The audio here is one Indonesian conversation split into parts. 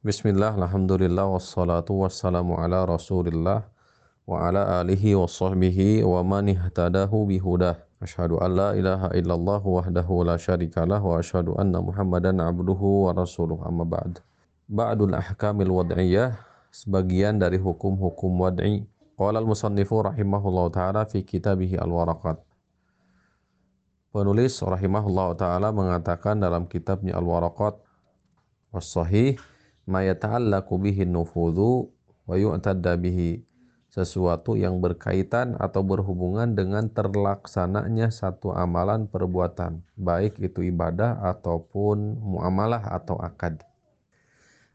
Bismillah, Alhamdulillah, wassalatu wassalamu ala rasulillah wa ala alihi wa sahbihi wa man ihtadahu bihudah. Ashadu an la ilaha illallah wahdahu la syarikalah wa ashadu anna muhammadan abduhu wa rasuluh amma ba'd. Ba'dul ahkamil wad'iyah, sebagian dari hukum-hukum wad'i. Qala al-musannifu rahimahullah ta'ala fi kitabihi al-waraqat. Penulis rahimahullah ta'ala mengatakan dalam kitabnya al-waraqat was-sahih ma yata'allaqu bihi nufudhu wa yu'tadda bihi sesuatu yang berkaitan atau berhubungan dengan terlaksananya satu amalan perbuatan baik itu ibadah ataupun muamalah atau akad.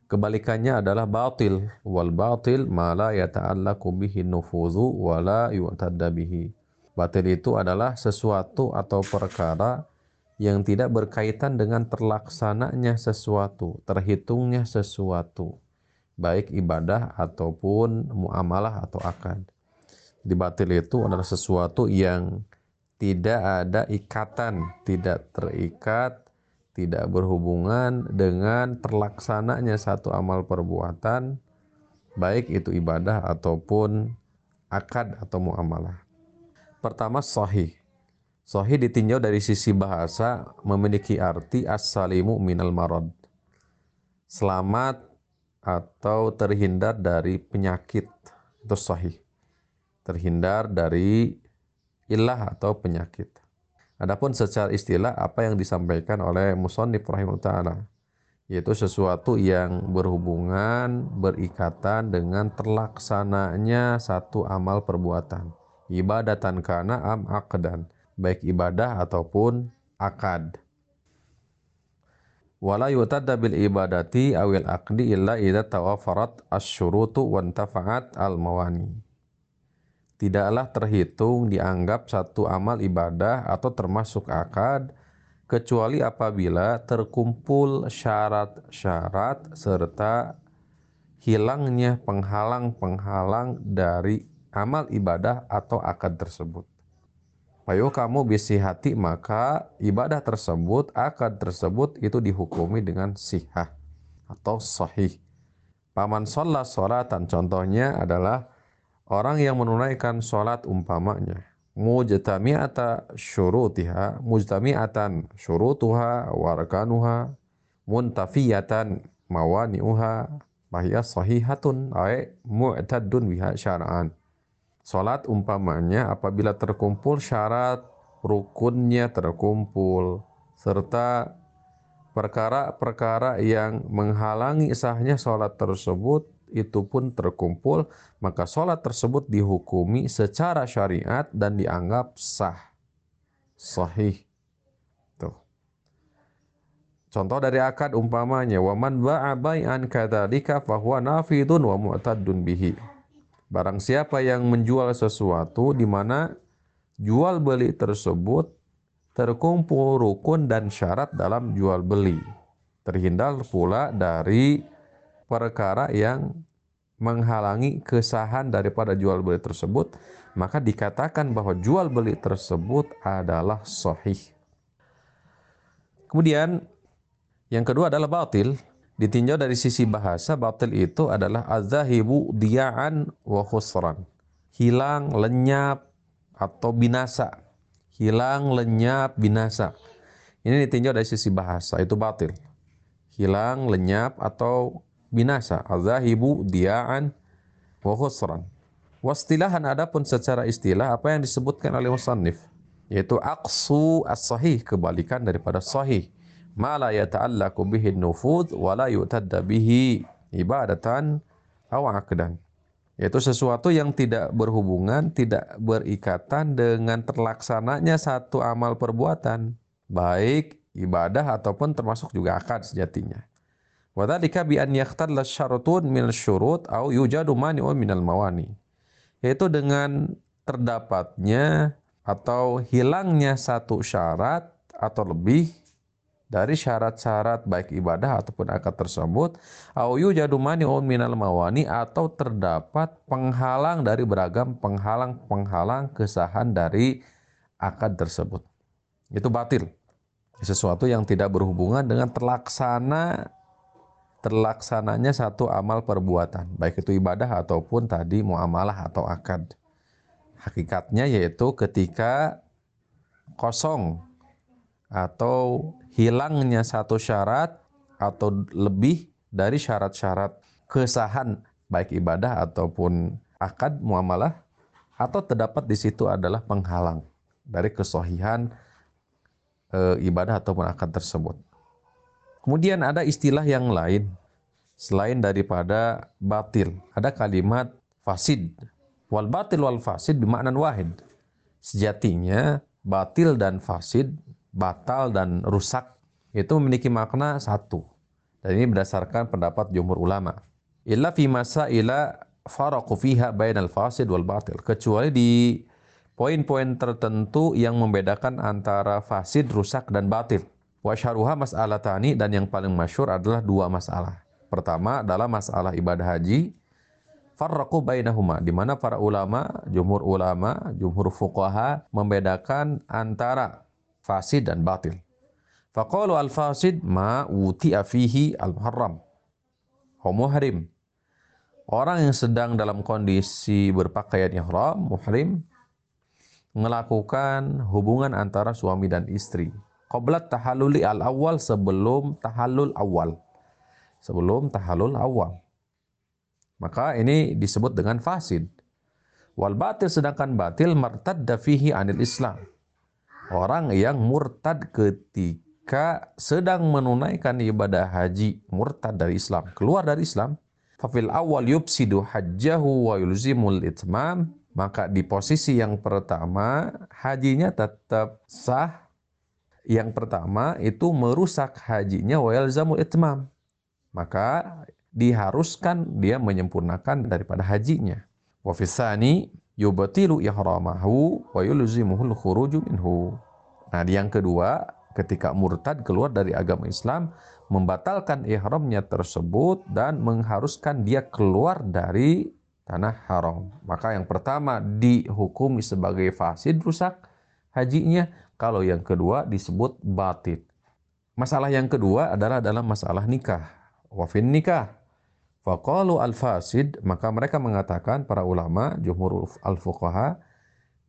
Kebalikannya adalah batil wal batil ma la yata'allaqu bihi nufudhu wa la yu'tadda bihi. Batil itu adalah sesuatu atau perkara yang tidak berkaitan dengan terlaksananya sesuatu, terhitungnya sesuatu, baik ibadah ataupun muamalah atau akad. Di batil itu adalah sesuatu yang tidak ada ikatan, tidak terikat, tidak berhubungan dengan terlaksananya satu amal perbuatan, baik itu ibadah ataupun akad atau muamalah. Pertama sahih Sahih ditinjau dari sisi bahasa memiliki arti as-salimu minal marad. Selamat atau terhindar dari penyakit. Itu sahih. Terhindar dari ilah atau penyakit. Adapun secara istilah apa yang disampaikan oleh musannif rahimahullah taala yaitu sesuatu yang berhubungan, berikatan dengan terlaksananya satu amal perbuatan. Ibadatan kana am aqdan baik ibadah ataupun akad. Wala yutadda bil ibadati awil aqdi illa idza tawafarat asyurutu wa intafa'at al mawani. Tidaklah terhitung dianggap satu amal ibadah atau termasuk akad kecuali apabila terkumpul syarat-syarat serta hilangnya penghalang-penghalang dari amal ibadah atau akad tersebut. Ayo kamu bisi hati maka ibadah tersebut, akad tersebut itu dihukumi dengan sihah atau sahih. Paman sholat sholatan contohnya adalah orang yang menunaikan sholat umpamanya. Mujtami'ata syurutiha, mujtami'atan syurutuha warkanuha, muntafiyatan mawani'uha, bahya sahihatun, ay mu'tadun biha syara'an. Salat umpamanya apabila terkumpul syarat rukunnya terkumpul serta perkara-perkara yang menghalangi sahnya sholat tersebut itu pun terkumpul maka sholat tersebut dihukumi secara syariat dan dianggap sah. Sahih. Tuh. Contoh dari akad umpamanya waman ba'a bai'an kadzalika fahuwa nafidun wa mu'taddun bihi Barang siapa yang menjual sesuatu di mana jual beli tersebut terkumpul rukun dan syarat dalam jual beli. Terhindar pula dari perkara yang menghalangi kesahan daripada jual beli tersebut, maka dikatakan bahwa jual beli tersebut adalah sahih. Kemudian yang kedua adalah batil ditinjau dari sisi bahasa batil itu adalah azahibu dia'an wa khusran. Hilang lenyap atau binasa. Hilang lenyap binasa. Ini ditinjau dari sisi bahasa itu batil. Hilang lenyap atau binasa. Azahibu dia'an wa khusran. Wastilahan adapun secara istilah apa yang disebutkan oleh musannif? Yaitu aqsu as-sahih kebalikan daripada sahih ma la yata'allaqu bihi nufud wa la yu'tadda bihi ibadatan aw aqdan yaitu sesuatu yang tidak berhubungan, tidak berikatan dengan terlaksananya satu amal perbuatan, baik ibadah ataupun termasuk juga akad sejatinya. Wadhalika bi an yaqtalla syaratun min syurut au yujadu mani'un minal mawani. Yaitu dengan terdapatnya atau hilangnya satu syarat atau lebih dari syarat-syarat baik ibadah ataupun akad tersebut au yujadu mani'un minal mawani atau terdapat penghalang dari beragam penghalang-penghalang kesahan dari akad tersebut. Itu batil. Sesuatu yang tidak berhubungan dengan terlaksana terlaksananya satu amal perbuatan, baik itu ibadah ataupun tadi muamalah atau akad. Hakikatnya yaitu ketika kosong atau hilangnya satu syarat atau lebih dari syarat-syarat kesahan baik ibadah ataupun akad muamalah atau terdapat di situ adalah penghalang dari kesohihan e, ibadah ataupun akad tersebut. Kemudian ada istilah yang lain selain daripada batil. Ada kalimat fasid. Wal batil wal fasid bermakna wahid. Sejatinya batil dan fasid, batal dan rusak itu memiliki makna satu. Dan ini berdasarkan pendapat jumhur ulama. Illa fi ila faraqu fiha bainal fasid wal batil. Kecuali di poin-poin tertentu yang membedakan antara fasid, rusak dan batil. Wa syaruha mas'alatani dan yang paling masyur adalah dua masalah. Pertama adalah masalah ibadah haji. Farraqu bainahuma di mana para ulama, jumhur ulama, jumhur fuqaha membedakan antara fasid dan batil. Faqalu al-fasid ma uti'a fihi al-muharram. Muhrim. Orang yang sedang dalam kondisi berpakaian ihram, muhrim, melakukan hubungan antara suami dan istri qabla tahalluli al-awwal sebelum tahallul awal. Sebelum tahallul awal. Maka ini disebut dengan fasid. Wal batil sedangkan batil martadda fihi anil Islam. Orang yang murtad ketika sedang menunaikan ibadah haji, murtad dari Islam, keluar dari Islam, fafil awal yubsidu hajjahu wa yulzimul itmam, maka di posisi yang pertama hajinya tetap sah yang pertama itu merusak hajinya wa yalzamul itmam. Maka diharuskan dia menyempurnakan daripada hajinya. Wa fisani yubatilu ihramahu wa yulzimuhul khuruju minhu. Nah, yang kedua, ketika murtad keluar dari agama Islam, membatalkan ihramnya tersebut dan mengharuskan dia keluar dari tanah haram. Maka yang pertama dihukumi sebagai fasid rusak hajinya, kalau yang kedua disebut batit. Masalah yang kedua adalah dalam masalah nikah. Wafin nikah. Faqalu al-fasid, maka mereka mengatakan para ulama, jumhur al-fuqaha,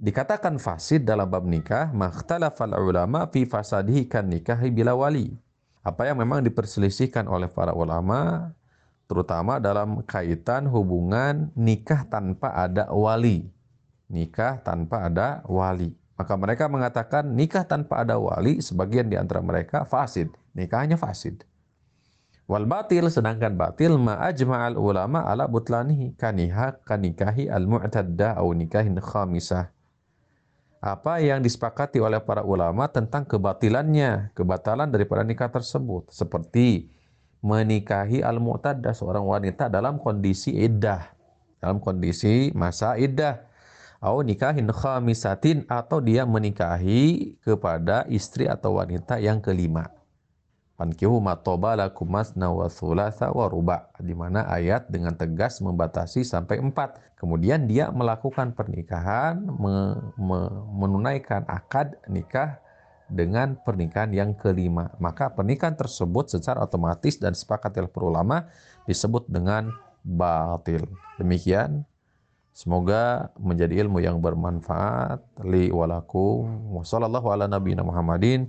dikatakan fasid dalam bab nikah, makhtalafal ulama fi fasadihi kan nikahi bila wali. Apa yang memang diperselisihkan oleh para ulama, terutama dalam kaitan hubungan nikah tanpa ada wali. Nikah tanpa ada wali. Maka mereka mengatakan nikah tanpa ada wali sebagian di antara mereka fasid. Nikahnya fasid. Wal batil sedangkan batil ma ajma'al ulama ala butlanihi kaniha kanikahi al mu'tadda au nikahin khamisah. Apa yang disepakati oleh para ulama tentang kebatilannya, kebatalan daripada nikah tersebut seperti menikahi al mu'tadda seorang wanita dalam kondisi iddah, dalam kondisi masa iddah au nikahin khamisatin atau dia menikahi kepada istri atau wanita yang kelima. Fankihu matoba lakum masna wa thulatha wa ruba. Di mana ayat dengan tegas membatasi sampai empat. Kemudian dia melakukan pernikahan, me, me, menunaikan akad nikah dengan pernikahan yang kelima. Maka pernikahan tersebut secara otomatis dan sepakat oleh ulama disebut dengan batil. Demikian Semoga menjadi ilmu yang bermanfaat li walakum. Ala nabiyina Muhammadin